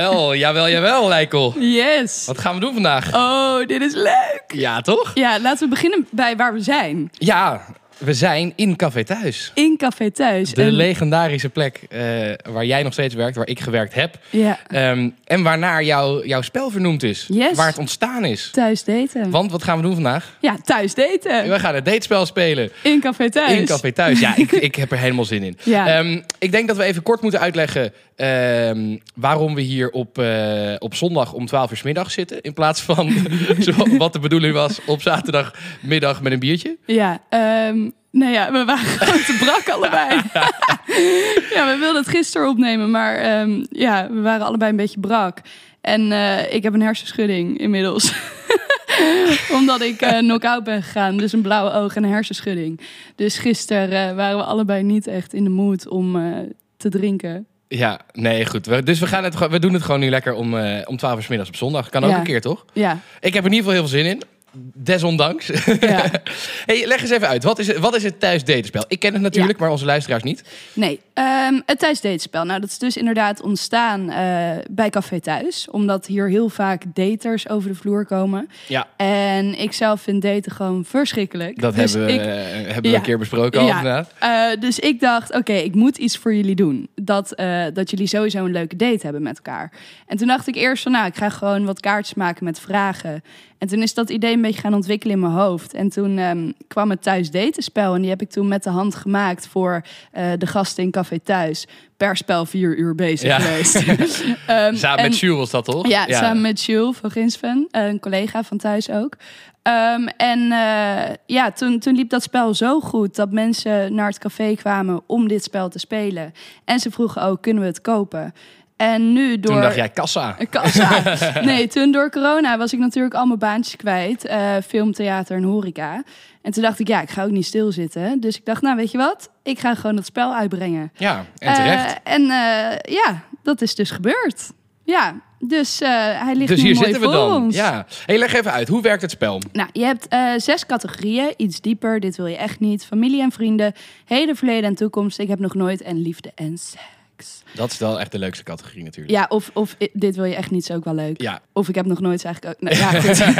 Jawel, jawel, jawel, Lijkel. Yes. Wat gaan we doen vandaag? Oh, dit is leuk. Ja, toch? Ja, laten we beginnen bij waar we zijn. Ja, we zijn in Café Thuis. In Café Thuis. De En- legendarische plek eh, waar jij nog steeds werkt, waar ik gewerkt heb. Ja, Ehm, en waarnaar jouw jouw spel vernoemd is. Yes. Waar het ontstaan is. thuis daten. Want wat gaan we doen vandaag? Ja, thuis daten. We gaan het datespel spelen. In Café Thuis. In Café Thuis. Ja, ik, ik heb er helemaal zin in. Ja. Ehm, ik denk dat we even kort moeten uitleggen ehm, waarom we hier op, eh, op zondag om 12 uur middag zitten. In plaats van wat de bedoeling was op zaterdagmiddag met een biertje. Ja, ehm nou ja, we waren gewoon te brak allebei. ja, we wilden het gisteren opnemen, maar ehm, ja, we waren allebei een beetje brak. En eh, ik heb een hersenschudding inmiddels. Omdat ik eh knock-out ben gegaan. Dus een blauwe oog en een hersenschudding. Dus gisteren waren we allebei niet echt in de mood om te drinken. Ja, nee, goed. We- dus we, gaan het, we doen het gewoon nu lekker om, eh, om 12 uur 's middags op zondag. Kan ook Ja. een keer, toch? Ja, Ik heb er in ieder geval heel veel zin in. Desondanks. ja. hey, leg eens even uit. Wat is, het- wat is het thuis datenspel? Ik ken het natuurlijk, maar onze luisteraars niet. Nee, ehm, het thuisdatespel. Nou, dat is dus inderdaad ontstaan eh, bij Café Thuis. Omdat hier heel vaak daters over de vloer komen. Ja, En ik zelf vind daten gewoon verschrikkelijk. dat Dus hebben, we, ik- hebben we een keer besproken al inderdaad. Eh, dus ik dacht, oké, ik moet iets voor jullie doen. Dat, eh, dat jullie sowieso een leuke date hebben met elkaar. En toen dacht ik eerst van, nou, ik ga gewoon wat kaartjes maken met vragen. En toen is dat idee een beetje gaan ontwikkelen in mijn hoofd. En toen ehm, kwam het thuis datenspel. En die heb ik toen met de hand gemaakt voor eh, de gasten in Café Thuis. Per spel vier uur bezig Ja. geweest. Ehm, Samen en- met Jules was dat toch? ja, samen met Jules van Ginsven, eh, een collega van thuis ook. Ehm, en eh, ja, toen, toen liep dat spel zo goed dat mensen naar het café kwamen om dit spel te spelen. En ze vroegen ook, kunnen we het kopen? En nu door... Toen dacht jij kassa. Kassa. Nee, toen door corona was ik natuurlijk al mijn baantjes kwijt. eh, film, theater en horeca. En toen dacht ik, ja, ik ga ook niet stilzitten. Dus ik dacht, nou, weet je wat? Ik ga gewoon dat spel uitbrengen. Ja, en terecht. Eh, en eh, ja, dat is dus gebeurd. Ja, dus hij ligt dus nu hier mooi zitten we voor dan. ons. Ja. Hey, leg even uit. Hoe werkt het spel? Nou, je hebt zes categorieën. Iets dieper, dit wil je echt niet. Familie en vrienden, heden, verleden en toekomst. Ik heb nog nooit en liefde en seks. Dat is wel echt de leukste categorie natuurlijk. Ja, of, of i- dit wil je echt niet, is ook wel leuk. Ja. Of ik heb nog nooit eigenlijk ook. Nou, ja, goed.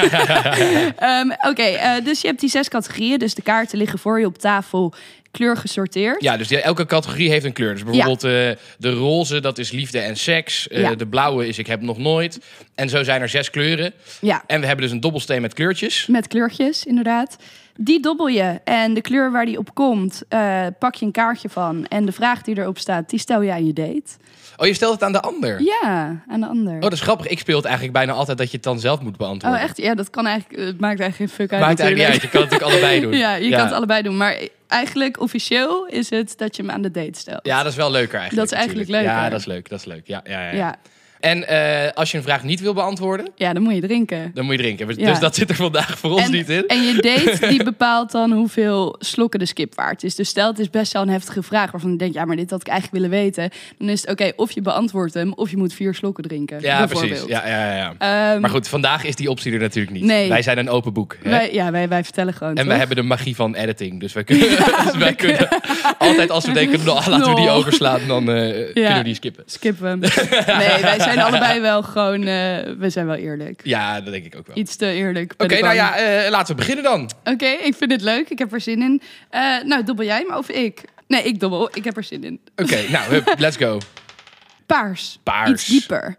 Ehm, Oké, eh, dus je hebt die zes categorieën. Dus de kaarten liggen voor je op tafel, kleur gesorteerd. Ja, dus die- elke categorie heeft een kleur. Dus bijvoorbeeld eh, de roze, dat is liefde en seks. Eh, Ja. De blauwe is ik heb nog nooit. En zo zijn er zes kleuren. ja. En we hebben dus een dobbelsteen met kleurtjes. Met kleurtjes, inderdaad. Die dobbel je en de kleur waar die op komt, eh, pak je een kaartje van. En de vraag die erop staat, die stel je aan je date. Oh, je stelt het aan de ander. Ja, aan de ander. Oh, dat is grappig. Ik speel het eigenlijk bijna altijd dat je het dan zelf moet beantwoorden. Oh, echt? Ja, dat kan eigenlijk. Het maakt eigenlijk geen fuck uit. Maakt eigenlijk niet uit. Je kan het natuurlijk allebei doen. Ja, je kan het allebei doen. Maar eigenlijk officieel is het dat je hem aan de date stelt. Ja, dat is wel leuker eigenlijk. Dat is eigenlijk natuurlijk. Ja, leuker. dat is leuk. Dat is leuk. Ja, ja, ja. ja. En eh, als je een vraag niet wil beantwoorden, ja, dan moet je drinken. dan moet je drinken. Dus Ja. dat zit er vandaag voor ons en, niet in. en je date die bepaalt dan hoeveel slokken de skip waard is. Dus stel het is best wel een heftige vraag waarvan je denkt, ja, maar dit had ik eigenlijk willen weten. Dan is het oké, of je beantwoordt hem of je moet vier slokken drinken. Ja, precies. Ja, ja, ja. Ehm, Maar goed, vandaag is die optie er natuurlijk niet. Nee. Wij zijn een open boek. Hè? wij, ja, wij, wij vertellen gewoon. en toch? wij hebben de magie van editing. Dus wij kunnen, dus wij kunnen altijd als we denken, nou, laten we die overslaan, dan eh, kunnen we die skippen. Skippen. Nee, wij zijn allebei wel gewoon, eh, we zijn wel eerlijk. Ja, dat denk ik ook wel. Iets te eerlijk. Oké, nou ja, eh, laten we beginnen dan. Oké, ik vind het leuk. Ik heb er zin in. Eh, nou, dobbel jij me of ik? Nee, ik dobbel. Ik heb er zin in. Oké, nou, hup, let's go. Paars. Paars. Iets dieper.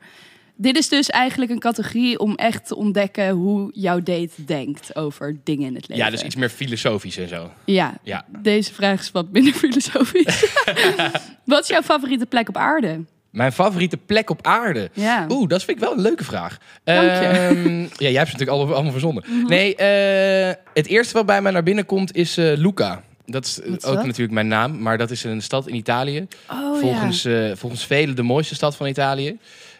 Dit is dus eigenlijk een categorie om echt te ontdekken hoe jouw date denkt over dingen in het leven. Ja, dus iets meer filosofisch en zo. Ja, Ja. deze vraag is wat minder filosofisch. wat is jouw favoriete plek op aarde? Mijn favoriete plek op aarde. Ja. Oeh, dat vind ik wel een leuke vraag. Dank je. Ehm, ja, jij hebt ze natuurlijk allemaal, allemaal verzonnen. Nee, eh, het eerste wat bij mij naar binnen komt is eh, Luca. Dat is Wat ook dat? natuurlijk mijn naam, maar dat is een stad in Italië. Oh volgens, eh, volgens velen de mooiste stad van Italië.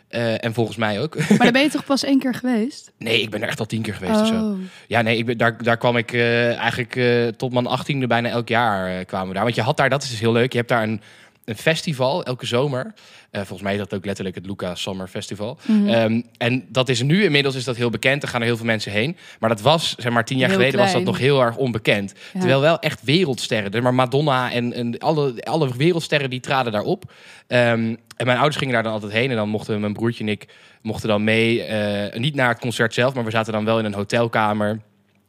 En volgens mij ook. Maar daar ben je toch pas één keer geweest? nee, ik ben er echt al tien keer geweest of zo. Oh. Ja, nee, ik ben, daar, daar kwam ik eigenlijk tot mijn achttiende bijna elk jaar kwamen we daar. Want je had daar, dat is dus heel leuk, je hebt daar een, een festival elke zomer. Eh, volgens mij is dat ook letterlijk het Luca Summer Festival. Mhm. Ehm, en dat is nu, inmiddels is dat heel bekend. Er gaan er heel veel mensen heen. Maar dat was, zeg maar, tien jaar Heel geleden was dat nog heel erg onbekend. Ja. Terwijl wel echt wereldsterren. Maar Madonna en, en alle, alle wereldsterren die traden daarop. Ehm, en mijn ouders gingen daar dan altijd heen. En dan mochten mijn broertje en ik mochten dan mee. eh, niet naar het concert zelf, maar we zaten dan wel in een hotelkamer.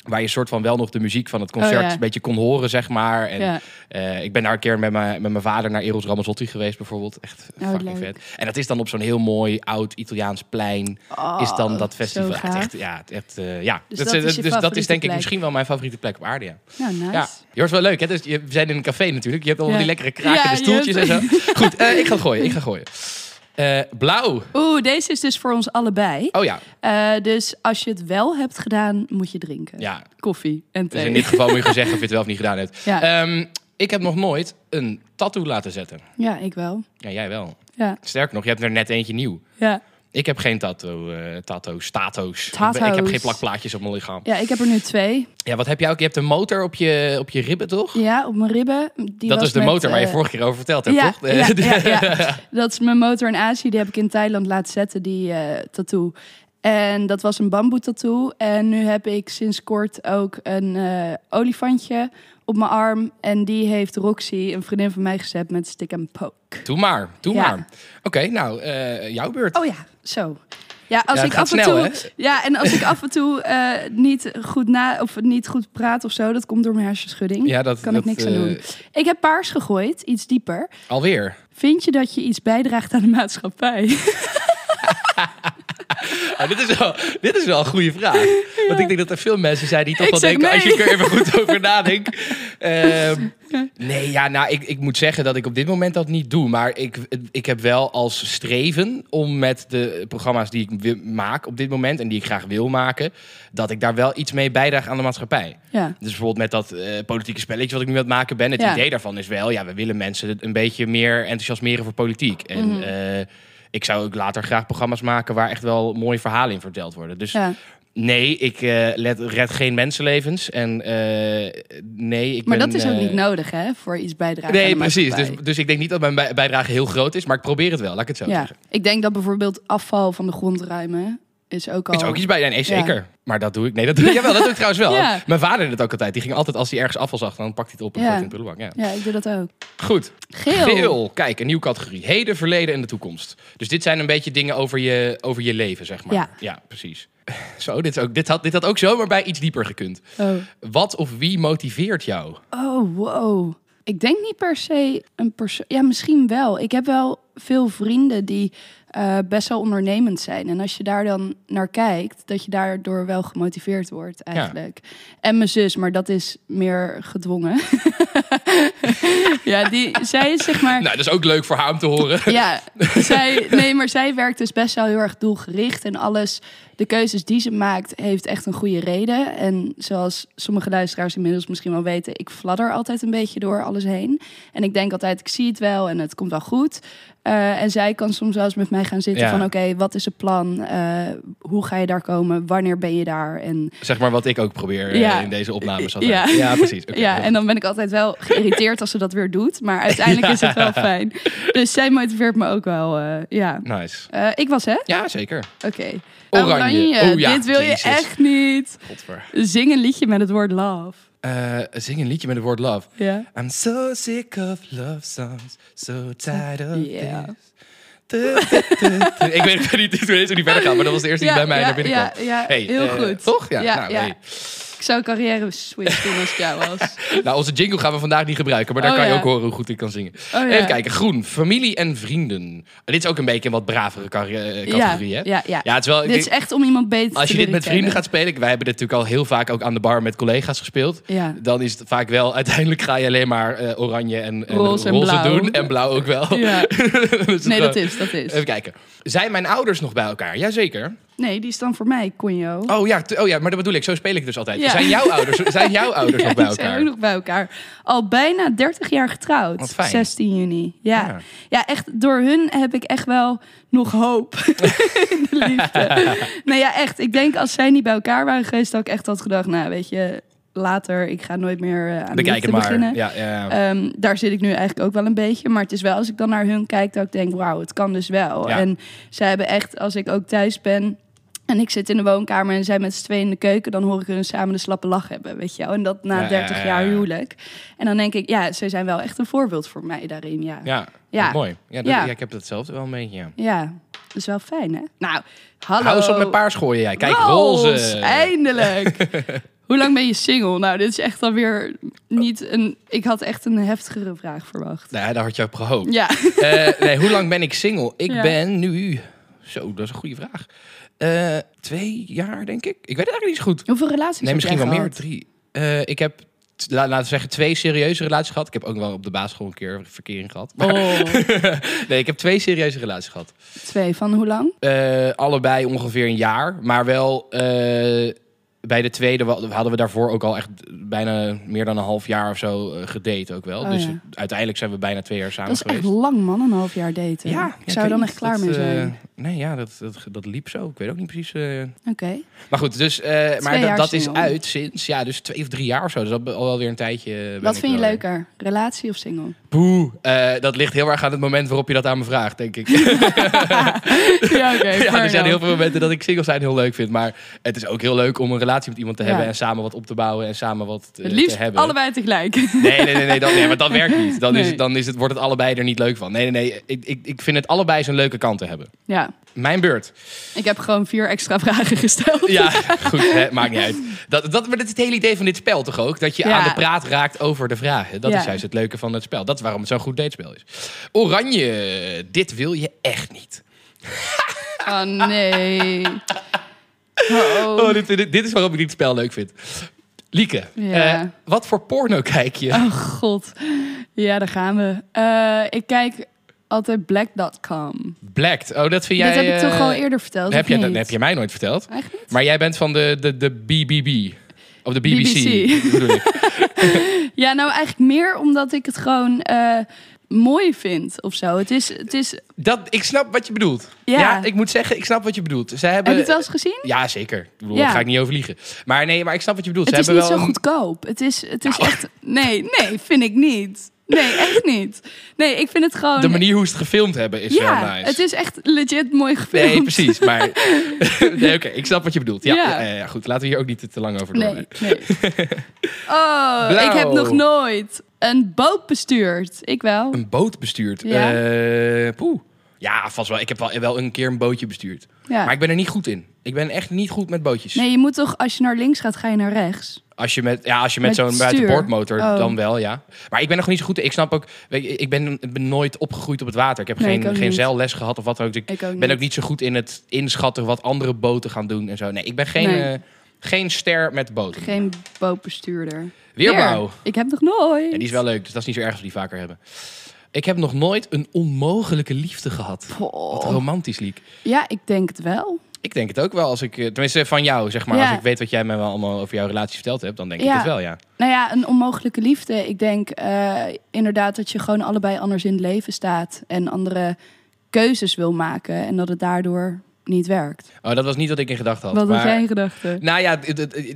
Waar je soort van wel nog de muziek van het concert Oh, ja. een beetje kon horen, zeg maar. En Ja. eh, ik ben daar een keer met mijn, met mijn vader naar Eros Ramazzotti geweest, bijvoorbeeld. Echt Oh, fucking leuk. vet. En dat is dan op zo'n heel mooi oud Italiaans plein. Oh, is dan dat festival. Echt, echt, ja, echt, eh, ja. Dus dat, dat is dus dat is denk ik misschien wel mijn favoriete plek op aarde. Ja. Nou, nice. Ja, wel leuk. Hè? Dus je, we zijn in een café natuurlijk. Je hebt allemaal Ja. die lekkere krakende stoeltjes en zo. Goed, eh, ik ga gooien. Ik ga gooien. Eh, blauw. Oeh, deze is dus voor ons allebei. Oh ja. Eh, dus als je het wel hebt gedaan, moet je drinken. Ja, Koffie en dus thee. in dit geval moet je zeggen of je het wel of niet gedaan hebt. Ja. Ehm, ik heb nog nooit een tattoo laten zetten. ja, ik wel. Ja, jij wel. Ja, Sterker nog, je hebt er net eentje nieuw. ja. Ik heb geen tattoo, eh tattoos, tato's. Ik, heb geen plakplaatjes op mijn lichaam. ja, ik heb er nu twee. Ja, wat heb jij ook? Je hebt een motor op je, op je ribben, toch? Ja, op mijn ribben. Die dat was is de met, motor waar je eh, vorige keer over verteld hebt, ja, toch? Ja, ja. Dat is mijn motor in Azië. Die heb ik in Thailand laten zetten, die eh, tattoo. En dat was een bamboe tattoo. En nu heb ik sinds kort ook een eh, olifantje op mijn arm. En die heeft Roxy, een vriendin van mij, gezet met stick and poke. Doe maar, doe maar. Oké, nou, jouw beurt. Oh ja, zo. Ja, als Ja, ik af en snel, toe. hè? Ja, en als ik af en toe eh, niet goed na of niet goed praat of zo, dat komt door mijn hersenschudding. Ja, dat kan dat, ik niks aan eh, doen. Ik heb paars gegooid, iets dieper. Alweer. Vind je dat je iets bijdraagt aan de maatschappij? Ah, dit, is wel, dit is wel een goede vraag. Want ik denk dat er veel mensen zijn die toch wel denken, als je er even goed over nadenkt. Ehm, nee, ja, nou, ik, ik moet zeggen dat ik op dit moment dat niet doe. Maar ik, ik heb wel als streven om met de programma's die ik maak op dit moment... en die ik graag wil maken, dat ik daar wel iets mee bijdraag aan de maatschappij. Ja. Dus bijvoorbeeld met dat eh, politieke spelletje wat ik nu aan het maken ben. Het Ja. idee daarvan is wel, ja, we willen mensen een beetje meer enthousiasmeren voor politiek. En Mhm. eh, ik zou ook later graag programma's maken waar echt wel mooie verhalen in verteld worden. Dus ja. nee, ik eh, let, red geen mensenlevens. En eh, nee, ik Maar ben, dat is ook eh, niet nodig, hè? Voor iets bijdragen Nee, precies. Dus, dus ik denk niet dat mijn bij- bijdrage heel groot is, maar ik probeer het wel. Laat ik het zo ja. zeggen. Ik denk dat bijvoorbeeld afval van de grond ruimen is ook al... Is ook iets bij? Nee, Ja. zeker. Maar dat doe ik. Nee, dat doe ik wel. Dat doe ik trouwens wel. Ja. Mijn vader deed het ook altijd. Die ging altijd als hij ergens afval zag, dan pakt hij het op en Ja. gooit in de prullenbak. Ja. Ja, ik doe dat ook. Goed. Geel. Geel. Kijk, een nieuwe categorie. Heden, verleden en de toekomst. Dus dit zijn een beetje dingen over je, over je leven, zeg maar. Ja. precies. Zo, dit, is ook, dit, had, dit had ook zomaar bij iets dieper gekund. Oh. Wat of wie motiveert jou? Oh, wow. Ik denk niet per se een persoon. Ja, misschien wel. Ik heb wel veel vrienden die eh, best wel ondernemend zijn. En als je daar dan naar kijkt, dat je daardoor wel gemotiveerd wordt eigenlijk. En mijn zus, maar dat is meer gedwongen. ja, die, zij is zeg maar... Nou, dat is ook leuk voor haar om te horen. Ja, zij, nee, maar zij werkt dus best wel heel erg doelgericht. En alles, de keuzes die ze maakt, heeft echt een goede reden. En zoals sommige luisteraars inmiddels misschien wel weten, ik fladder altijd een beetje door alles heen. En ik denk altijd, ik zie het wel en het komt wel goed. Eh, en zij kan soms wel eens met mij gaan zitten Ja. van, oké, wat is het plan? Eh, hoe ga je daar komen? Wanneer ben je daar? En Zeg maar wat ik ook probeer eh, Ja. in deze opnames. Ja. altijd. ja precies. Ja, en dan ben ik altijd wel geïrriteerd als ze dat weer doet. Maar uiteindelijk is het wel fijn. Dus zij motiveert me ook wel, eh, ja. Nice. Eh, ik was, hè? Ja, zeker. Oké. Oranje. Oh ja, Dit wil je echt niet. Godver. Zing een liedje met het woord love. Eh, zing een liedje met het woord love. Ja. I'm so sick of love songs, so tired of Yeah. this. Du. Ik weet ik niet, ik weet niet hoe die verder gaat, maar dat was de eerste die bij mij ja, naar binnen ja, kwam. ja, Hey, heel goed. Toch? Ja, Ja, nou, ja. hey. Ik zou carrière switch doen als ik jou was. nou, onze jingle gaan we vandaag niet gebruiken, maar daar Oh, kan je ook horen hoe goed ik kan zingen. Oh, ja. Even kijken, groen, familie en vrienden. Dit is ook een beetje een wat bravere eh, categorie, hè? ja, ja. Ja, het is wel... Dit is echt om iemand beter als te je dit met vrienden gaat spelen, wij hebben dit natuurlijk al heel vaak ook aan de bar met collega's gespeeld. Ja. Dan is het vaak wel, uiteindelijk ga je alleen maar eh, oranje en, en Roze en doen. En blauw ook wel. Ja. Dus Nee, dat is, dat is. Even kijken. Zijn mijn ouders nog bij elkaar? Jazeker. Nee, die is dan voor mij, Conjo. Oh ja, oh ja, maar dat bedoel ik. Zo speel ik dus altijd. Ja. Zijn jouw ouders, zijn jouw ouders nog bij die zijn elkaar? ook nog bij elkaar. Al bijna 30 jaar getrouwd. Wat fijn. 16 juni. Ja. Ja. ja. echt. Door hun heb ik echt wel nog hoop in de liefde. nee, ja, echt. Ik denk als zij niet bij elkaar waren geweest, had ik echt had gedacht, nou, weet je, later, ik ga nooit meer eh, aan de Bekijk liefde het maar. beginnen. Ja, ja. Ehm, daar zit ik nu eigenlijk ook wel een beetje. Maar het is wel als ik dan naar hun kijk, dat ik denk, wauw, het kan dus wel. Ja. En zij hebben echt, als ik ook thuis ben en ik zit in de woonkamer en zij met z'n tweeën in de keuken, dan hoor ik hun samen de slappe lach hebben, weet je wel. En dat na Ja, 30 ja, ja, jaar ja. huwelijk. En dan denk ik, ja, zij zijn wel echt een voorbeeld voor mij daarin, ja. ja, mooi. Ja, dat, Ja. ja, ik heb hetzelfde wel een beetje, ja. Ja, dat is wel fijn, hè? Nou, hallo. Hou eens op met paars gooien jij. Kijk, Roze, roze. Eindelijk. Hoe lang ben je single? Nou, dit is echt alweer niet een... Ik had echt een heftigere vraag verwacht. Nee, daar had je op gehoopt. Ja. Eh, nee, hoe lang ben ik single? Ik ben nu... Zo, dat is een goede vraag. Eh, twee jaar, denk ik. Ik weet het eigenlijk niet zo goed. Hoeveel relaties Nee, misschien wel meer. gehad? Drie. Eh, ik heb, laten we zeggen, twee serieuze relaties gehad. Ik heb ook wel op de basisschool een keer verkering gehad. Maar, Oh, nee, ik heb twee serieuze relaties gehad. twee. Van hoe lang? Eh, allebei ongeveer een jaar. Maar wel bij de tweede hadden we daarvoor ook al echt bijna meer dan een half jaar of zo eh, gedate ook wel. Oh, dus ja. uiteindelijk zijn we bijna twee jaar samen Dat is echt geweest. lang, man. Een half jaar daten. Ja, ik ja, zou er dan echt klaar Dat, mee eh, zijn. nee, ja, dat, dat, dat liep zo. Ik weet ook niet precies. eh. Oké. Maar goed, dus, eh, maar dat, dat is uit sinds ja, dus twee of drie jaar of zo. Dus dat is al wel weer een tijdje. Wat vind je leuker? Relatie of single? Boe. Dat ligt heel erg aan het moment waarop je dat aan me vraagt, denk ik. ja, oké. ja, er zijn heel veel momenten dat ik single zijn heel leuk vind. Maar het is ook heel leuk om een relatie met iemand te hebben. En samen wat op te bouwen en samen wat eh, Het liefst te hebben. allebei tegelijk. Nee, nee, nee, nee, dat, nee, maar dat werkt niet. Dan, is, Nee. dan is het, wordt het allebei er niet leuk van. Nee, nee, nee. Ik, ik, ik vind het allebei zijn leuke kant te hebben. ja, Mijn beurt. ik heb gewoon vier extra vragen gesteld. Ja, goed, hè, maakt niet uit. Dat, dat, maar dat is het hele idee van dit spel toch ook? Dat je Ja. aan de praat raakt over de vragen. Dat Ja. is juist het leuke van het spel. Dat is waarom het zo'n goed datespel is. Oranje, dit wil je echt niet. Oh, nee. Oh, Oh, dit, dit, dit is waarom ik dit spel leuk vind. Lieke, Ja. eh, wat voor porno kijk je? Oh god. Ja, daar gaan we. Eh, ik kijk altijd black.com. Blacked. Oh, dat vind jij... Dit heb ik toch eh, al eerder verteld, Heb je, dat heb je mij nooit verteld. Niet? Maar jij bent van de, de, de BBB. Of de BBC. Ja, nou eigenlijk meer omdat ik het gewoon mooi vind of zo. Het is, het is... Dat, ik snap wat je bedoelt. Ja. Ja. ik moet zeggen, ik snap wat je bedoelt. Ze Heb hebben... je het wel eens gezien? Ja, zeker. Ik bedoel, Ja. daar ga ik niet over liegen. Maar nee, maar ik snap wat je bedoelt. Het Ze is niet hebben zo wel een- goedkoop. Het is, het is echt... Nee, nee, vind ik niet. Nee, echt niet. Nee, ik vind het gewoon... De manier hoe ze het gefilmd hebben is ja, wel nice. het is echt legit mooi gefilmd. Nee, precies. Maar nee, oké, ik snap wat je bedoelt. Ja, Ja. ja. ja, goed. Laten we hier ook niet te, lang over Nee, doen. nee. Oh, Blauw. ik heb nog nooit een boot bestuurd. Ik wel. Een boot bestuurd. Ja. Eh, poeh. Ja, vast wel. Ik heb wel, wel een keer een bootje bestuurd. Ja. Maar ik ben er niet goed in. Ik ben echt niet goed met bootjes. Nee, je moet toch, als je naar links gaat, ga je naar rechts. Als je met, ja, als je met, Met zo'n buitenboordmotor, Oh. dan wel, ja. Maar ik ben nog niet zo goed. Ik snap ook, ik ben, ben nooit opgegroeid op het water. Ik heb Nee, geen, geen zeilles gehad of wat dan ook. Dus ik Ik ook ben niet. ook niet zo goed in het inschatten wat andere boten gaan doen en zo. Nee, ik ben geen, Nee. eh, geen ster met boten. Geen bootbestuurder. Weerbouw. Weer. Ik heb nog nooit. Ja, die is wel leuk, dus dat is niet zo erg als we die vaker hebben. Ik heb nog nooit een onmogelijke liefde gehad. Wat romantisch, Liek. Ja, ik denk het wel. Ik denk het ook wel als ik, eh, tenminste van jou, zeg maar. Ja. Als ik weet wat jij me wel allemaal over jouw relatie verteld hebt, dan denk ik het wel, ja. Nou ja, een onmogelijke liefde. Ik denk eh, inderdaad dat je gewoon allebei anders in het leven staat. En andere keuzes wil maken. En dat het daardoor niet werkt. Oh, dat was niet wat ik in gedachten had. Wat maar- jij in gedachten? Nou ja,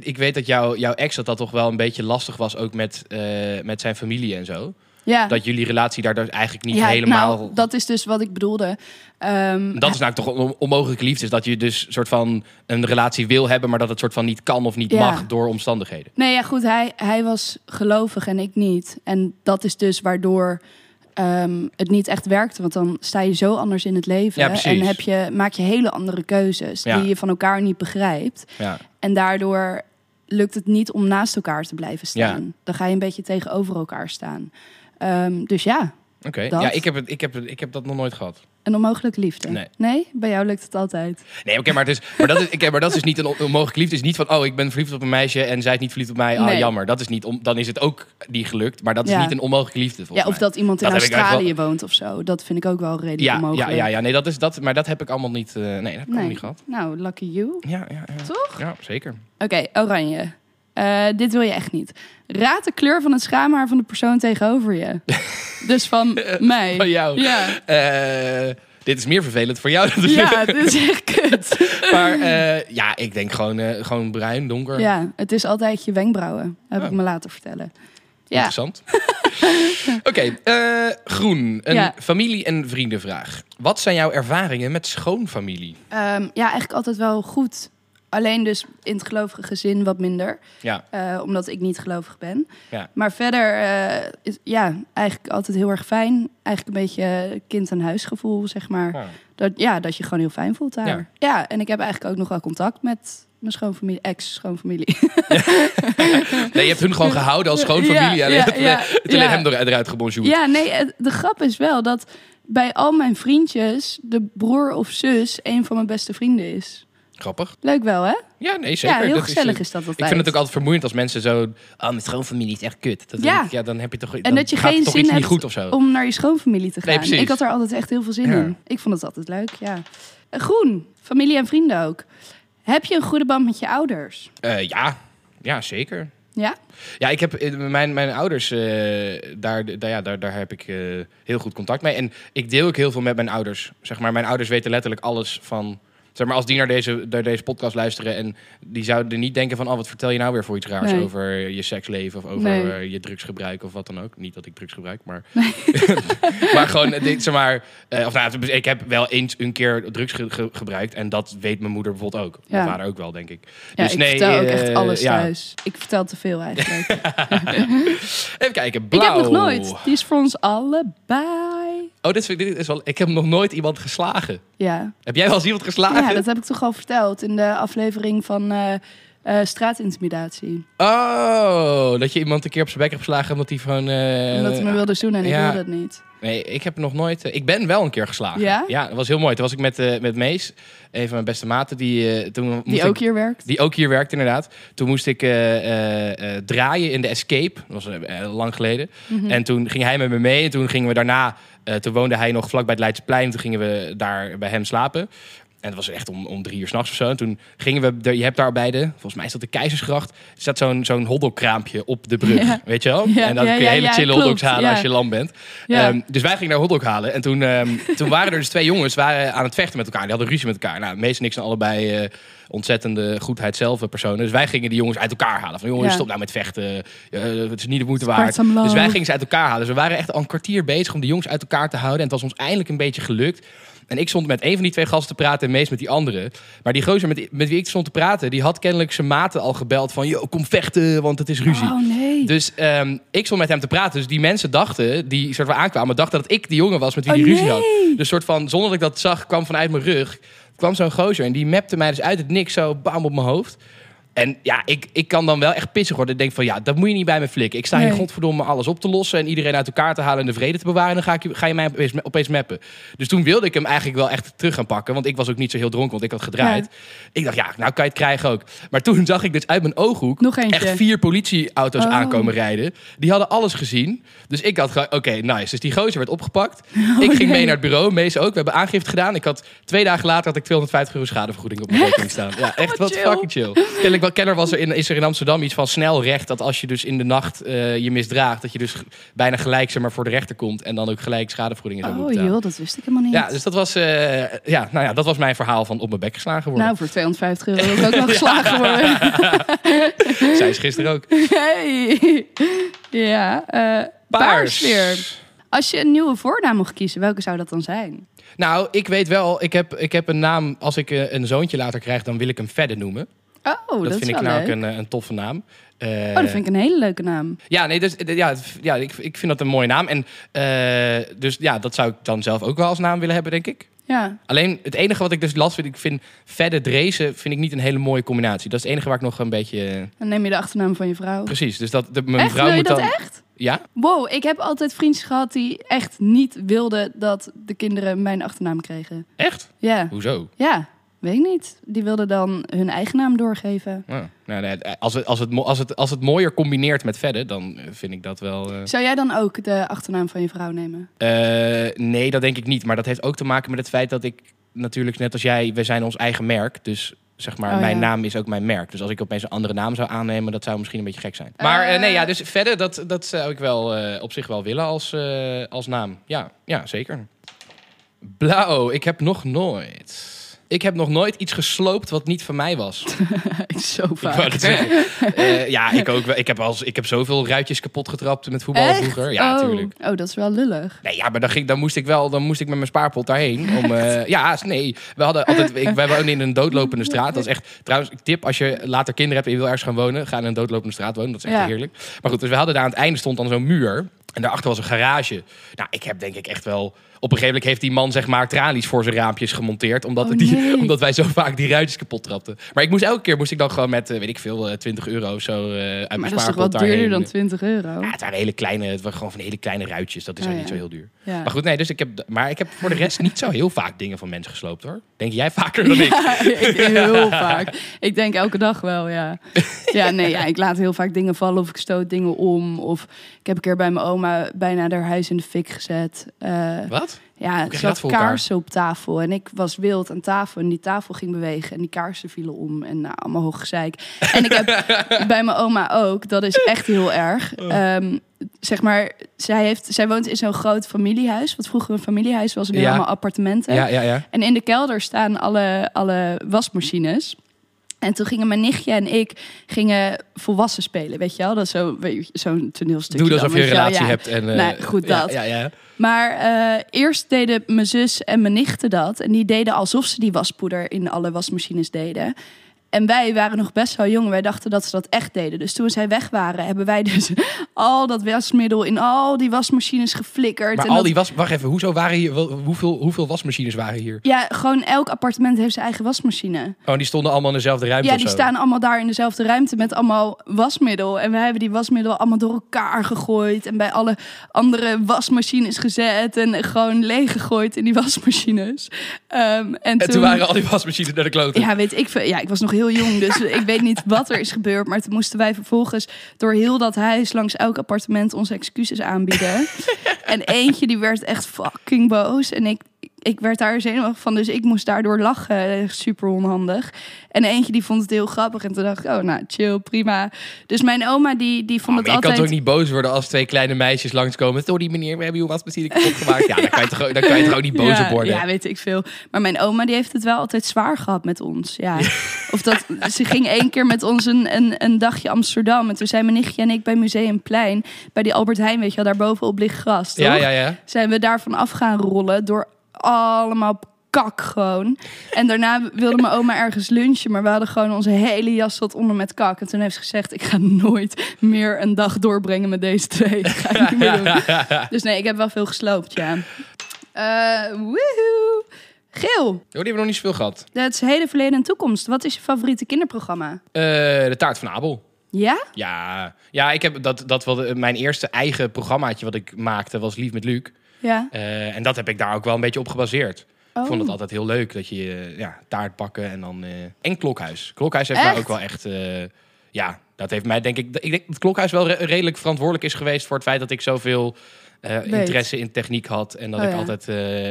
ik weet dat jou, jouw ex dat dat toch wel een beetje lastig was, ook met, eh, met zijn familie en zo. Ja. Dat jullie relatie daar dus eigenlijk niet ja, helemaal... Nou, dat is dus wat ik bedoelde. Ehm, Dat is nou toch een onmogelijke liefde. Is dat je dus soort van een relatie wil hebben, maar dat het soort van niet kan of niet Ja. mag door omstandigheden. Nee, ja, goed. Hij, hij was gelovig en ik niet. En dat is dus waardoor ehm, het niet echt werkte. Want dan sta je zo anders in het leven. Ja, en heb je, maak je hele andere keuzes Ja. die je van elkaar niet begrijpt. Ja. En daardoor lukt het niet om naast elkaar te blijven staan. Dan ga je een beetje tegenover elkaar staan. Ehm, dus ja, Oké. Ja, ik heb, het, ik, heb, het- ik heb dat nog nooit gehad. Een onmogelijke liefde? Nee. Bij jou lukt het altijd. Nee, oké, maar, het is, maar, dat is, oké, maar dat is niet een on- onmogelijke liefde. Het is niet van, oh, ik ben verliefd op een meisje en zij is niet verliefd op mij. Ah, Nee. jammer. Dat is niet, om, dan is het ook niet gelukt, maar dat is Ja. niet een onmogelijke liefde. Ja, volgens of mij. dat iemand in Dat Australië woont of zo. Dat vind ik ook wel redelijk Ja, ja, onmogelijk. ja, ja, nee, dat is dat, maar dat heb ik allemaal niet, eh, nee, dat heb ik allemaal niet gehad. Nou, lucky you. Ja, ja, ja. Toch? Ja, zeker. Oké, oranje. Eh, dit wil je echt niet. Raad de kleur van het schaamhaar van de persoon tegenover je. dus van mij. Van jou. Ja. Eh, dit is meer vervelend voor jou. ja, dit is echt kut. Maar eh, ja, ik denk gewoon, gewoon bruin, donker. Ja, het is altijd je wenkbrauwen. Heb Oh. ik me laten vertellen. Ja, Interessant. Oké, groen. Een Ja. familie- en vriendenvraag. Wat zijn jouw ervaringen met schoonfamilie? Ehm, ja, eigenlijk altijd wel goed. Alleen dus in het gelovige gezin wat minder. Ja, eh, omdat ik niet gelovig ben. Ja. Maar verder, eh, is, ja, eigenlijk altijd heel erg fijn. Eigenlijk een beetje kind-aan-huis gevoel, zeg maar. Ja. Dat, ja, dat je gewoon heel fijn voelt daar. Ja. Ja. en ik heb eigenlijk ook nog wel contact met mijn schoonfamilie, ex-schoonfamilie. Nee, je hebt hun gewoon gehouden als schoonfamilie. Ja, alleen ja, het- ja, het alleen hem er- eruit gebonjourd. ja, nee, de grap is wel dat bij al mijn vriendjes de broer of zus een van mijn beste vrienden is. Grappig. Leuk wel, hè? Ja, nee, zeker. ja, heel Dat gezellig is, dat altijd. Ik vind het ook altijd vermoeiend als mensen zo... Oh, mijn schoonfamilie is echt kut. Dat Ja. ik, ja, dan heb je toch... En dat je geen zin hebt goed of zo. om naar je schoonfamilie te Nee, gaan. precies. ik had er altijd echt heel veel zin Ja. in. Ik vond het altijd leuk, ja. Groen, familie en vrienden ook. Heb je een goede band met je ouders? Eh, ja. ja, zeker. Ja? Ja, ik heb eh, mijn, mijn ouders, eh, daar, daar, ja, daar, daar heb ik heel goed contact mee. En ik deel ook heel veel met mijn ouders. Zeg maar, mijn ouders weten letterlijk alles van. Zeg maar, als die naar deze, naar deze podcast luisteren en die zouden niet denken van, oh, wat vertel je nou weer voor iets raars Nee. over je seksleven of over Nee. eh, je drugsgebruik of wat dan ook. Niet dat ik drugs gebruik, maar. maar gewoon, eh, dit, zeg maar, eh, of nou, ik heb wel eens een keer drugs ge- ge- gebruikt en dat weet mijn moeder bijvoorbeeld ook. Mijn Ja. vader ook wel, denk ik. Ja, Dus ik nee, vertel ook eh, echt alles ja. thuis. Ik vertel te veel eigenlijk. Even kijken, ik blauw. heb nog nooit. Die is voor ons allebei. Oh, dit, vind ik- dit is wel. Ik heb nog nooit iemand geslagen. Ja. Heb jij wel eens iemand geslagen? ja, dat heb ik toch al verteld in de aflevering van eh, eh, straatintimidatie. Oh, dat je iemand een keer op zijn bek hebt geslagen omdat hij gewoon. eh, Omdat hij me wilde zoenen en ik wilde het niet. Nee, ik heb nog nooit. eh, ik ben wel een keer geslagen. Ja? Ja, dat was heel mooi. Toen was ik met, eh, met Mees, een van mijn beste maten, die eh, toen moest Die ik- ook hier werkt. Die ook hier werkt, inderdaad. Toen moest ik draaien in de Escape. Dat was lang geleden. Mhm. En toen ging hij met me mee. En toen gingen we daarna... toen woonde hij nog vlak bij het Leidseplein. Toen gingen we daar bij hem slapen. En dat was echt om, om drie uur s'nachts of zo. En toen gingen we... De, je hebt daar bij de... Volgens mij is dat de Keizersgracht. Er staat zo'n zo'n hotdogkraampje op de brug. Ja. Weet je wel? Ja, en dan ja, kun je hele chille hotdogs halen als je lam bent. Ehm, dus wij gingen naar hotdog halen. En toen, ehm, toen waren er dus twee jongens waren aan het vechten met elkaar. Die hadden ruzie met elkaar. Nou, meest niks en allebei eh, ontzettende goedheid zelf personen. Dus wij gingen die jongens uit elkaar halen. Van jongens, stop nou met vechten. Eh, het is niet de moeite waard. Dus wij gingen ze uit elkaar halen. Dus we waren echt al een kwartier bezig om die jongens uit elkaar te houden. En het was ons eindelijk een beetje gelukt. En ik stond met een van die twee gasten te praten en meest met die andere. Maar die gozer met, met wie ik stond te praten, die had kennelijk zijn maten al gebeld van... Yo, kom vechten, want het is ruzie. Oh nee. Dus ehm, ik stond met hem te praten. Dus die mensen dachten, die soort van aankwamen, dachten dat ik die jongen was met wie Oh, die ruzie nee. had. Dus soort van, zonder dat ik dat zag, kwam vanuit mijn rug, kwam zo'n gozer. En die mapte mij dus uit het niks zo bam op mijn hoofd. En ja, ik, ik kan dan wel echt pissig worden. Ik denk van, ja, dat moet je niet bij me flikken. Ik sta hier Nee. godverdomme alles op te lossen... en iedereen uit elkaar te halen en de vrede te bewaren... en dan ga, ik, je- ga je mij opeens, opeens mappen. Dus toen wilde ik hem eigenlijk wel echt terug gaan pakken... want ik was ook niet zo heel dronken, want ik had gedraaid. Ik dacht, ja, nou kan je het krijgen ook. Maar toen zag ik dus uit mijn ooghoek... Nog echt vier politieauto's Oh. aankomen rijden. Die hadden alles gezien. Dus ik had gewoon, oké, nice. Dus die gozer werd opgepakt. ik ging mee Oh, naar het bureau, Mees ook. We hebben aangifte gedaan. Ik had twee dagen later had ik 250 euro schadevergoeding op mijn rekening staan. Ja, echt wat chill. fucking chill. Wel- kenner was er in, is er in Amsterdam iets van snel recht. Dat als je dus in de nacht eh, je misdraagt, dat je dus bijna gelijk zeg maar, voor de rechter komt. En dan ook gelijk schadevergoeding zou Oh moeten joh, dat wist ik helemaal niet. Ja, dus dat was, eh, ja, nou ja, dat was mijn verhaal van op mijn bek geslagen worden. Nou, voor 250 euro wil ik ook nog geslagen worden. Zij is gisteren ook. Hey. Ja, eh paars weer. Als je een nieuwe voornaam mocht kiezen, welke zou dat dan zijn? Nou, ik weet wel, ik heb, ik heb een naam. Als ik een zoontje later krijg, dan wil ik hem verder noemen. Oh, dat, vind ik wel namelijk leuk. een, eh, een toffe naam. Oh, dat vind ik een hele leuke naam. Ja, nee, dus, eh, ja, ja ik, ik vind dat een mooie naam. En eh, dus ja, dat zou ik dan zelf ook wel als naam willen hebben, denk ik. Ja, Alleen het enige wat ik dus last vind, ik vind verder Drezen vind ik niet een hele mooie combinatie. Dat is het enige waar ik nog een beetje. dan neem je de achternaam van je vrouw. precies. Dus dat de, mijn Echt? vrouw Wil je moet dat dan. echt? Ja? Wow, ik heb altijd vriendjes gehad die echt niet wilden dat de kinderen mijn achternaam kregen. Echt? Ja, Hoezo? ja, weet ik niet. Die wilden dan hun eigen naam doorgeven. Nou, nee, als, het, als, het, als, het, als het mooier combineert met verder, dan eh, vind ik dat wel... eh, Zou jij dan ook de achternaam van je vrouw nemen? Eh, nee, dat denk ik niet. Maar dat heeft ook te maken met het feit dat ik natuurlijk net als jij, we zijn ons eigen merk. Dus zeg maar, Oh, mijn ja. naam is ook mijn merk. Dus als ik opeens een andere naam zou aannemen, dat zou misschien een beetje gek zijn. Maar nee, ja, dus verder, dat, dat zou ik wel op zich wel willen als, als naam. Ja, ja, zeker. Blauw, ik heb nog nooit. Ik heb nog nooit iets gesloopt wat niet van mij was. Zo vaak. Eh, ja, ik ook wel. Ik heb, als, ik heb zoveel ruitjes kapot getrapt met voetbal Echt? vroeger. Ja, oh. natuurlijk. Oh, dat is wel lullig. Nee, ja, maar dan, ging, dan moest ik wel, dan moest ik met mijn spaarpot daarheen. Om, eh, ja, nee. We hadden altijd, ik, wij woonden in een doodlopende straat. Dat is echt, trouwens, ik tip als je later kinderen hebt en je wil ergens gaan wonen, ga in een doodlopende straat wonen. Dat is echt Ja. heerlijk. Maar goed, dus we hadden daar aan het einde stond dan zo'n muur. En daarachter was een garage. Nou, ik heb denk ik echt wel... Op een gegeven moment heeft die man zeg maar tralies voor zijn raampjes gemonteerd. Omdat, Oh, het die, nee. omdat wij zo vaak die ruitjes kapot trapten. Maar ik moest elke keer moest ik dan gewoon met, eh, weet ik veel, eh, 20 euro of zo eh, uit Maar mijn dat is toch spaarpot wat duurder dan 20 euro? Ja, het waren hele kleine, het waren gewoon van hele kleine ruitjes. Dat is Oh, ja. niet zo heel duur. Ja. Maar goed, nee, dus ik heb, maar ik heb voor de rest niet zo heel vaak dingen van mensen gesloopt hoor. Denk jij vaker dan ik? Ik heel vaak. Ik denk elke dag wel, ja. Ja, nee, ja, ik laat heel vaak dingen vallen of ik stoot dingen om. Of ik heb een keer bij mijn oma bijna haar huis in de fik gezet. Eh, Wat? Ja, er zat kaarsen op tafel en ik was wild aan tafel en die tafel ging bewegen en die kaarsen vielen om en nou, allemaal hoog gezeik. En ik heb bij mijn oma ook, dat is echt heel erg. Ehm, zeg maar, zij, heeft, zij woont in zo'n groot familiehuis, wat vroeger een familiehuis was en nu Ja. allemaal appartementen. Ja, ja, ja. En in de kelder staan alle, alle wasmachines. En toen gingen mijn nichtje en ik gingen volwassen spelen, weet je wel? Dat is zo, zo'n toneelstukje. Doe dan, alsof je een relatie ja. hebt. En, Nou, goed, dat. Ja, ja. Maar eh, eerst deden mijn zus en mijn nichten dat. En die deden alsof ze die waspoeder in alle wasmachines deden. En wij waren nog best wel jong. Wij dachten dat ze dat echt deden. Dus toen zij weg waren, hebben wij dus al dat wasmiddel in al die wasmachines geflikkerd. Maar en al dat- die was, wacht even, hoezo waren hier, hoeveel, hoeveel wasmachines waren hier? Ja, gewoon elk appartement heeft zijn eigen wasmachine. Oh, die stonden allemaal in dezelfde ruimte Ja, die staan allemaal daar in dezelfde ruimte met allemaal wasmiddel. En wij hebben die wasmiddel allemaal door elkaar gegooid. En bij alle andere wasmachines gezet. En gewoon leeggegooid in die wasmachines. Ehm, en, En toen waren al die wasmachines naar de kloten. Ja, weet ik veel. Ja, ik was nog heel jong, dus ik weet niet wat er is gebeurd. Maar toen moesten wij vervolgens door heel dat huis langs elk appartement onze excuses aanbieden. en eentje die werd echt fucking boos. En ik, ik werd daar zenuwachtig van, dus ik moest daardoor lachen. Super onhandig. En eentje die vond het heel grappig. En toen dacht ik, oh nou, chill, prima. Dus mijn oma die, die vond Oh, het maar je kan altijd... toch niet boos worden als twee kleine meisjes langskomen. Sorry meneer, we hebben uw wasmachine kapot gemaakt. Ja, dan kan je toch, dan kan je toch ook niet boos ja, op worden. Ja, weet ik veel. Maar mijn oma die heeft het wel altijd zwaar gehad met ons. Ja. Of dat, ze ging één keer met ons een, een, een dagje Amsterdam. En toen zijn mijn nichtje en ik bij Museumplein, bij die Albert Heijn, weet je wel, daar bovenop ligt gras. Toch? ja, ja, ja. Zijn we daarvan af gaan rollen door allemaal kak gewoon. En daarna wilde mijn oma ergens lunchen, maar we hadden gewoon onze hele jas tot onder met kak. En toen heeft ze gezegd, ik ga nooit meer een dag doorbrengen met deze twee. Ga niet meer doen. Dus nee, ik heb wel veel gesloopt, ja. Woehoe. Geel, Oh, die hebben we nog niet zoveel gehad. dat is heden, verleden en toekomst. Wat is je favoriete kinderprogramma? Eh, de taart van Abel. Ja? Ja, ja ik heb dat, dat wel, mijn eerste eigen programmaatje wat ik maakte was Lief met Luc. Ja. Eh, en dat heb ik daar ook wel een beetje op gebaseerd. Oh. Ik vond het altijd heel leuk dat je eh, ja, taart bakken en dan... eh, en Klokhuis. Klokhuis heeft mij ook wel echt... ja, dat heeft mij denk ik... Ik denk dat Klokhuis wel re- redelijk verantwoordelijk is geweest... voor het feit dat ik zoveel interesse in techniek had. En dat Oh, ik ja. altijd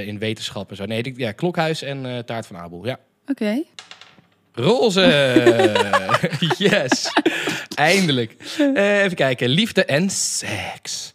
in wetenschap en zo. Nee, ik- ja, Klokhuis en taart van Abel. Ja. Oké. Roze! yes! Eindelijk. Even kijken. Liefde en seks.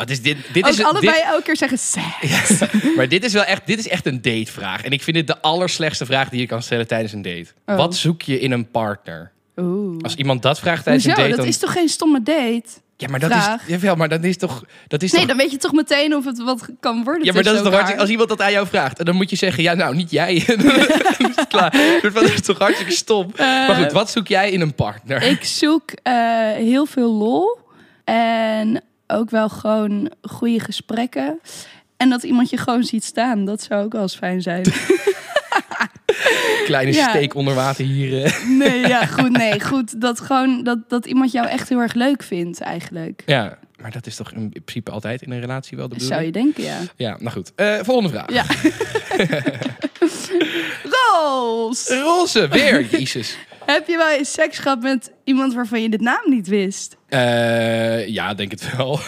Wat is dit? Dit Ook is, allebei dit- elke keer zeggen seks. maar dit is wel echt, dit is echt een datevraag. En ik vind dit de allerslechtste vraag die je kan stellen tijdens een date. Oh. Wat zoek je in een partner? Oeh. Als iemand dat vraagt tijdens Hoezo? een date, Dat dan... is toch geen stomme date? ja, maar dat vraag? is, jawel, maar dat is toch, dat is Nee, toch, dan weet je toch meteen of het wat kan worden. ja, maar dat is toch hartstikke, als iemand dat aan jou vraagt, en dan moet je zeggen, ja, nou, niet jij. klaar. Dat is toch hartstikke stom. maar goed, wat zoek jij in een partner? Ik zoek eh, heel veel lol. En ook wel gewoon goede gesprekken. En dat iemand je gewoon ziet staan. Dat zou ook wel eens fijn zijn. Kleine Ja. steek onder water hier. eh. Nee, ja, goed. Nee, goed. Dat gewoon dat, dat iemand jou echt heel erg leuk vindt, eigenlijk. Ja, Maar dat is toch in principe altijd in een relatie wel de Zou bedoeling? je denken, ja. Ja, nou goed. Eh, volgende vraag. Ja. Roos! Roze, weer. Jezus. Heb je wel eens seks gehad met iemand waarvan je de naam niet wist? Eh, ja, denk het wel.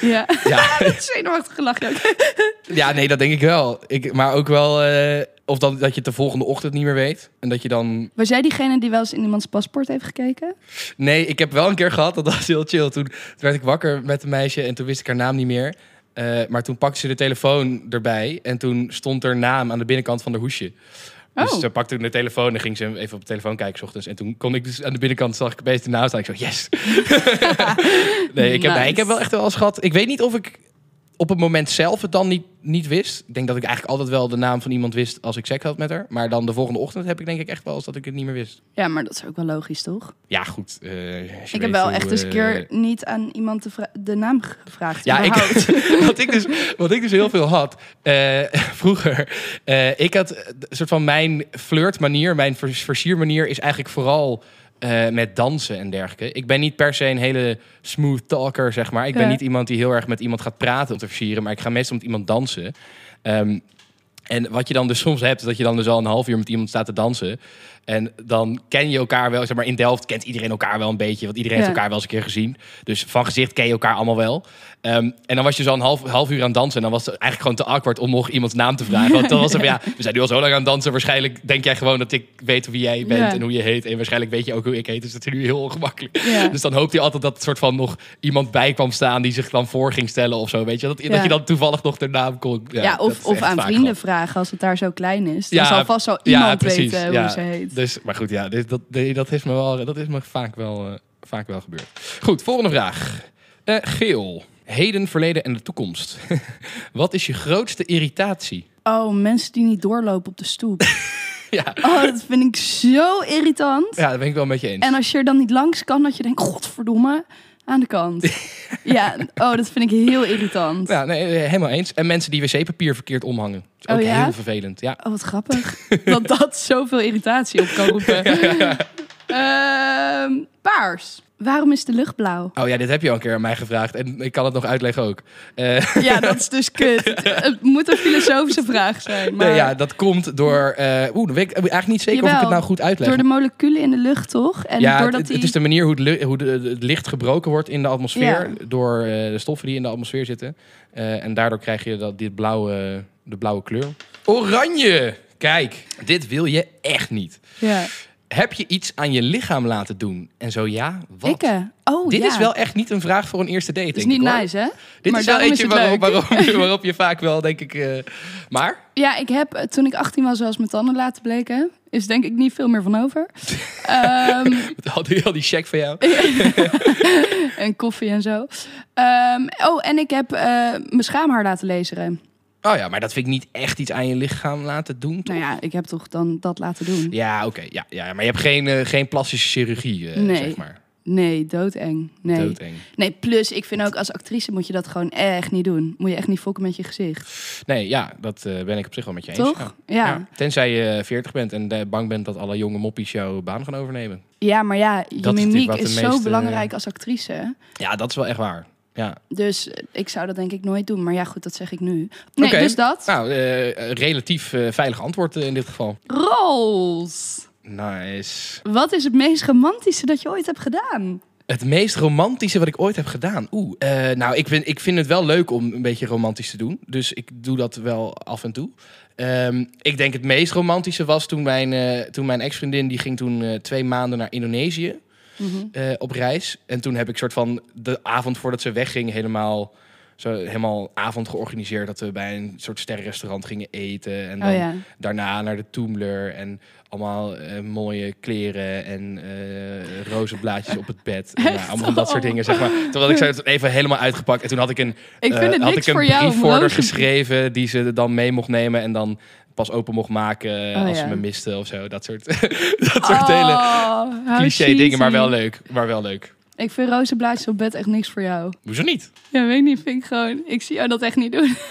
Ja. ja, dat is zenuwachtig gelachen ook. ja, nee, dat denk ik wel. Ik, maar ook wel... eh, of dat, dat je het de volgende ochtend niet meer weet. En dat je dan... Was jij diegene die wel eens in iemands paspoort heeft gekeken? Nee, ik heb wel een keer gehad, dat was heel chill. Toen, toen werd ik wakker met een meisje en toen wist ik haar naam niet meer. Eh, maar toen pakte ze de telefoon erbij en toen stond er naam aan de binnenkant van de hoesje. Dus Oh. ze pakte toen de telefoon en ging ze even op de telefoon kijken 's ochtends. En toen kon ik dus aan de binnenkant zag ik opeens de naam staan. Ik zo, yes. nee, ik heb, nee, ik heb wel echt wel eens gehad. Ik weet niet of ik op het moment zelf het dan niet, niet wist. Ik denk dat ik eigenlijk altijd wel de naam van iemand wist als ik seks had met haar. Maar dan de volgende ochtend heb ik denk ik echt wel eens dat ik het niet meer wist. Ja, maar dat is ook wel logisch, toch? Ja, goed. eh, ik heb wel hoe, echt eens een keer eh, niet aan iemand de, de naam gevraagd. Ja, ik, wat, ik dus, wat ik dus heel veel had eh, vroeger. ik had een soort van mijn flirtmanier, mijn vers- versiermanier is eigenlijk vooral eh, met dansen en dergelijke. Ik ben niet per se een hele smooth talker, zeg maar. Ik ben Ja. niet iemand die heel erg met iemand gaat praten om te versieren, maar ik ga meestal met iemand dansen. Ehm, en wat je dan dus soms hebt, is dat je dan dus al een half uur met iemand staat te dansen. En dan ken je elkaar wel. Zeg maar, in Delft kent iedereen elkaar wel een beetje. Want iedereen heeft elkaar wel eens een keer gezien. Dus van gezicht ken je elkaar allemaal wel. Ehm, en dan was je zo een half, half uur aan het dansen. En dan was het eigenlijk gewoon te awkward om nog iemands naam te vragen. Want dan was het van, ja, we zijn nu al zo lang aan het dansen. Waarschijnlijk denk jij gewoon dat ik weet wie jij bent Ja. en hoe je heet. En waarschijnlijk weet je ook hoe ik heet. Dus dat is nu heel ongemakkelijk. Ja. Dus dan hoopte je altijd dat er soort van nog iemand bij kwam staan... die zich dan voor ging stellen of zo. Weet je? Dat, dat je dan toevallig nog de naam kon... Ja, of, of aan vrienden vragen als het daar zo klein is. Dan zal vast wel iemand weten hoe ze heet. Dus, maar goed, ja, dit, dat, is me wel, dat is me vaak wel, eh, vaak wel gebeurd. Goed, volgende vraag. Eh, Geel. Heden, verleden en de toekomst. Wat is je grootste irritatie? Oh, mensen die niet doorlopen op de stoep. Ja, Oh, dat vind ik zo irritant. ja dat ben ik wel met je eens. En als je er dan niet langs kan, dat je denkt, godverdomme, aan de kant. ja, oh, dat vind ik heel irritant. Ja, nee, eh, helemaal eens. En mensen die wc-papier verkeerd omhangen. Dat is ook Oh, ja? heel vervelend. Ja. Oh, wat grappig. dat dat zoveel irritatie op kan roepen. Ehm, paars. Waarom is de lucht blauw? Oh ja, dit heb je al een keer aan mij gevraagd. En ik kan het nog uitleggen ook. Eh, Ja, dat is dus kut. Het moet een filosofische vraag zijn. Maar nee, ja, dat komt door... eh Oeh, dan weet ik eigenlijk niet zeker of ik het nou goed uitleg. door de moleculen in de lucht, toch? En ja, doordat het, die... het is de manier hoe, het, hoe de, het licht gebroken wordt in de atmosfeer. Ja. Door eh, de stoffen die in de atmosfeer zitten. En daardoor krijg je dat, dit blauwe, de blauwe kleur. Oranje! Kijk, dit wil je echt niet. Ja. Heb je iets aan je lichaam laten doen? En zo ja, wat? Ik, hè? Oh, dit ja. is wel echt niet een vraag voor een eerste date, Dat is denk niet ik, hoor. nice, hè? Dit Maar is wel eentje waarop, waarop, je, waarop je vaak wel, denk ik... eh, maar? Ja, ik heb, eh, toen ik 18 was, zoals mijn tanden laten bleken. Is denk ik niet veel meer van over. Ehm, Al die, al die check van jou. en koffie en zo. Ehm, oh, en ik heb eh, mijn schaamhaar laten laseren. Oh ja, maar dat vind ik niet echt iets aan je lichaam laten doen, toch? Nou ja, ik heb toch dan dat laten doen. Ja, oké. ja, ja, maar je hebt geen, eh, geen plastische chirurgie, eh, Nee. zeg maar. Nee, doodeng. Nee. Doodeng. nee, plus ik vind ook als actrice moet je dat gewoon echt niet doen. Moet je echt niet fokken met je gezicht. Nee, ja, dat eh, ben ik op zich wel met je eens. Toch? Ja. Ja. Ja. Tenzij je 40 bent en bang bent dat alle jonge moppies jouw baan gaan overnemen. Ja, maar ja, je Dat is mimiek is, zo belangrijk als actrice. Ja, dat is wel echt waar. Ja. Dus eh, ik zou dat denk ik nooit doen. Maar ja, goed, dat zeg ik nu. Nee, dus dat. Nou, eh, relatief eh, veilig antwoord in dit geval. Rols. Nice. Wat is het meest romantische dat je ooit hebt gedaan? Het meest romantische wat ik ooit heb gedaan. Oeh, eh, nou, ik vind, ik vind het wel leuk om een beetje romantisch te doen. Dus ik doe dat wel af en toe. Ehm, ik denk het meest romantische was toen mijn, toen mijn ex-vriendin... die ging toen twee maanden naar Indonesië eh, op reis. En toen heb ik soort van de avond voordat ze wegging... helemaal, zo, helemaal avond georganiseerd... dat we bij een soort sterrenrestaurant gingen eten. En dan Oh ja. daarna naar de Toomler en allemaal eh, mooie kleren en eh roze blaadjes op het bed. En, ja, Echt? allemaal dat soort dingen, zeg maar. Terwijl ik ze even helemaal uitgepakt en toen had ik een, Ik had ik een brief voor geschreven die ze dan mee mocht nemen en dan pas open mocht maken Oh, als ja. ze me miste of zo. Dat soort, dat soort hele Oh, how cliché dingen, maar wel leuk. Maar wel leuk. Ik vind roze blaadjes op bed echt niks voor jou. Hoezo niet? Ja, weet ik niet. Vind ik gewoon... Ik zie jou dat echt niet doen.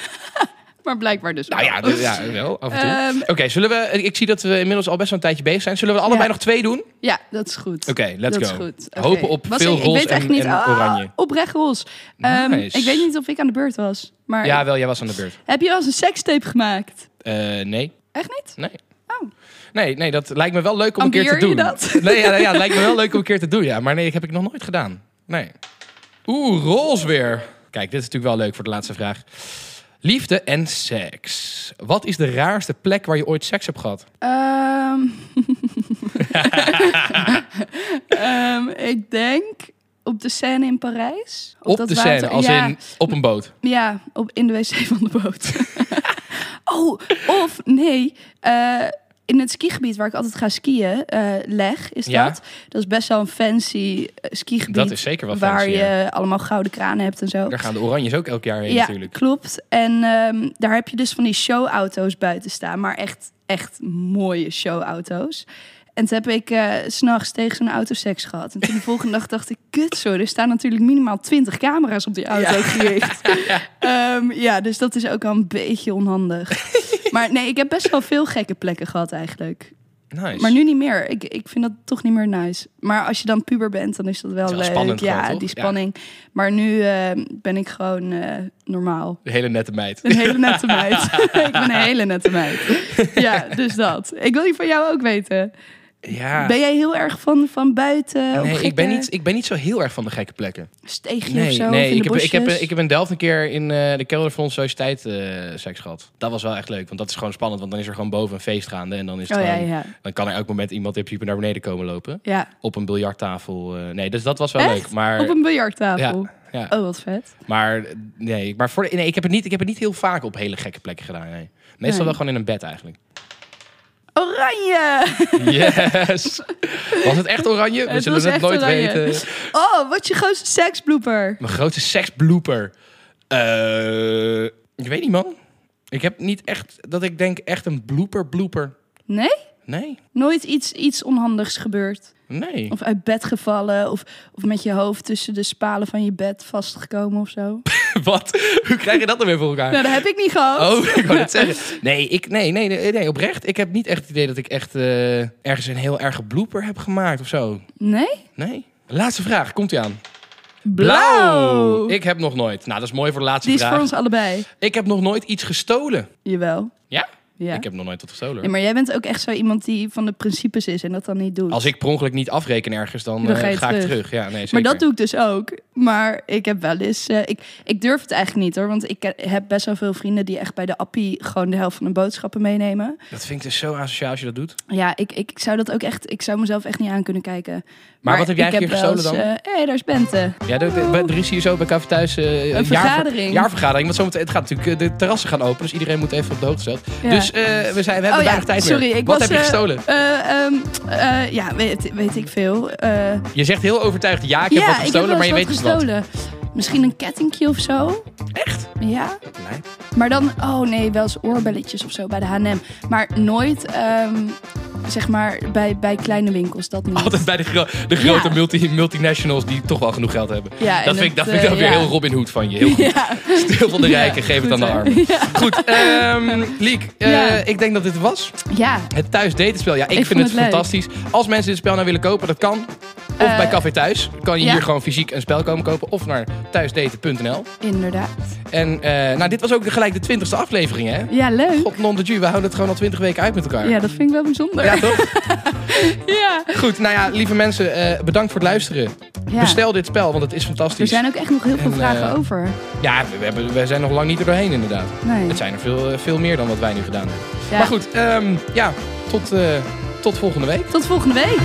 Maar blijkbaar dus Nou wel. ja, ja wel, af en toe. Ehm, Oké, zullen we... Ik zie dat we inmiddels al best wel een tijdje bezig zijn. Zullen we allebei Ja. nog twee doen? ja, dat is goed. Oké, let's dat go. is goed. Hopen op Was veel ik, roze ik weet echt en, niet. en Ah, oranje. oprecht roze. Ehm, Nice. ik weet niet of ik aan de beurt was. Maar Ja, wel, jij was aan de beurt. heb je wel eens een sekstape gemaakt? Eh, nee. Echt niet? Nee. Oh. Nee, nee, dat lijkt me wel leuk om een keer te doen. je dat? Nee, ja, ja, lijkt me wel leuk om een keer te doen, ja. Maar nee, dat heb ik nog nooit gedaan. Nee. Oeh, roze weer. Kijk, dit is natuurlijk wel leuk voor de laatste vraag. Liefde en seks. Wat is de raarste plek waar je ooit seks hebt gehad? Ehm. Ehm, ik denk op de Seine in Parijs. Op dat de water- scène, als ja, in op een boot. Ja, op, in de wc van de boot. oh, of nee, eh, in het skigebied waar ik altijd ga skiën, eh, Leg is Ja. dat. Dat is best wel een fancy eh, skigebied. Dat is zeker wel Waar fancy, je ja. allemaal gouden kranen hebt en zo. Daar gaan de oranjes ook elk jaar heen ja, natuurlijk. klopt. En ehm, daar heb je dus van die showauto's buiten staan. Maar echt, echt mooie showauto's. En toen heb ik eh, s s'nachts tegen zo'n auto seks gehad. En toen de volgende dag dacht ik, kut zo, er staan natuurlijk minimaal 20 camera's op die auto gericht. Ehm, ja, dus dat is ook al een beetje onhandig. maar nee, ik heb best wel veel gekke plekken gehad eigenlijk. Nice. Maar nu niet meer. Ik, ik vind dat toch niet meer nice. Maar als je dan puber bent, dan is dat wel, Het is wel leuk. spannend ja, gewoon, die Ja. spanning. Maar nu eh, ben ik gewoon eh, normaal. De hele nette meid. Een hele nette meid. ik ben een hele nette meid. Ja, dus dat. Ik wil die van jou ook weten. Ja. Ben jij heel erg van, van buiten? Nee, ik ben, niet, ik ben niet zo heel erg van de gekke plekken. Steegje Nee, of zo? nee of ik, heb, ik, heb, ik heb in Delft een keer in eh, de kelder van onze sociëteit eh, seks gehad. Dat was wel echt leuk, want dat is gewoon spannend. Want dan is er gewoon boven een feest gaande. En dan, is het Oh gewoon, ja. dan kan er elk moment iemand in principe naar beneden komen lopen. Ja, Op een biljarttafel. eh, nee, dus dat was wel Echt? leuk. Maar, op een biljarttafel. ja, Oh, wat vet. maar, nee, maar voor, nee, ik, heb het niet, ik heb het niet heel vaak op hele gekke plekken gedaan. Nee. Meestal Nee. wel gewoon in een bed eigenlijk. Oranje! Yes! Was het echt oranje? We Het zullen het nooit oranje. weten. Oh, wat je grootste seksblooper. Mijn grootste seksblooper. Eh, ik weet niet, man. Ik heb niet echt, dat ik denk, echt een blooper blooper. Nee? Nee, Nooit iets, iets onhandigs gebeurd? nee. Of uit bed gevallen? Of, of met je hoofd tussen de spalen van je bed vastgekomen of zo? Wat? Hoe krijg je dat dan weer voor elkaar? Nou, dat heb ik niet gehad. Oh, ik wou het zeggen. Nee, ik, nee, nee, nee, nee, oprecht. Ik heb niet echt het idee dat ik echt eh, ergens een heel erge blooper heb gemaakt of zo. Nee? Nee. Laatste vraag, komt ie aan. Blauw! Ik heb nog nooit. Nou, dat is mooi voor de laatste Die is vraag. voor ons allebei. Ik heb nog nooit iets gestolen. Jawel. Ja? Ja. Ik heb nog nooit wat gestolen. Nee, maar jij bent ook echt zo iemand die van de principes is en dat dan niet doet. Als ik per ongeluk niet afreken ergens, dan, Dan eh, ga ik terug. Ja, nee, zeker. Maar dat doe ik dus ook. Maar ik heb wel eens... eh, ik, ik durf het eigenlijk niet hoor. Want ik heb best wel veel vrienden die echt bij de appie... gewoon de helft van de boodschappen meenemen. Dat vind ik dus zo asociaal als je dat doet. Ja, ik, ik zou dat ook echt... Ik zou mezelf echt niet aan kunnen kijken. Maar wat heb jij een wel gestolen dan? Hé, hey, daar is Bente. Ja, er is hier zo bij Café Thuis eh, jaarver- vergadering. jaarvergadering. Want zometeen, het gaat natuurlijk, eh, de terrassen gaan open. Dus iedereen moet even op de hoogte stellen. Ja. Dus eh, we, zijn, we hebben Oh ja, weinig tijd sorry, meer. ik Wat was, heb je eh, gestolen? Eh, ehm, eh, ja, weet, weet ik veel. Eh, Je zegt heel overtuigd, ja, ik heb ja, wat gestolen, heb maar je weet niet wat. gestolen. Misschien een kettingje of zo. Echt? Ja. Nee. Maar dan, oh nee, wel eens oorbelletjes of zo bij de H&M. Maar nooit, ehm, zeg maar, bij, bij kleine winkels, dat niet. Altijd bij de, gro- de grote Ja. multi multinationals die toch wel genoeg geld hebben. Ja, dat vind ik, dat vind ik dan eh, weer ja. heel Robin Hood van je. Heel goed. Ja, Stil van de rijken, geef het aan de armen. Goed, ehm Liek, eh, ik denk dat dit was. ja. Het thuis datenspel. Ja, ik, Ik vind het, fantastisch. Als mensen dit spel nou willen kopen, dat kan. Of Eh, bij Café Thuis. Kan je ja. hier gewoon fysiek een spel komen kopen. Of naar thuisdaten.nl. inderdaad. En nou, dit was ook gelijk de twintigste aflevering, hè? Ja, leuk. God non de ju, we houden het gewoon al twintig weken uit met elkaar. Ja, dat vind ik wel bijzonder. Ja, toch? Ja. Goed, nou ja, lieve mensen, eh, bedankt voor het luisteren. Ja. Bestel dit spel, want het is Er fantastisch. zijn ook echt nog heel veel En, vragen eh, over. Ja, we, hebben, we zijn nog lang niet er doorheen, inderdaad. Nee. Het zijn er veel, eh, veel meer dan wat wij nu gedaan hebben. Ja. Maar goed, ehm, ja, tot, tot volgende week. Tot volgende week.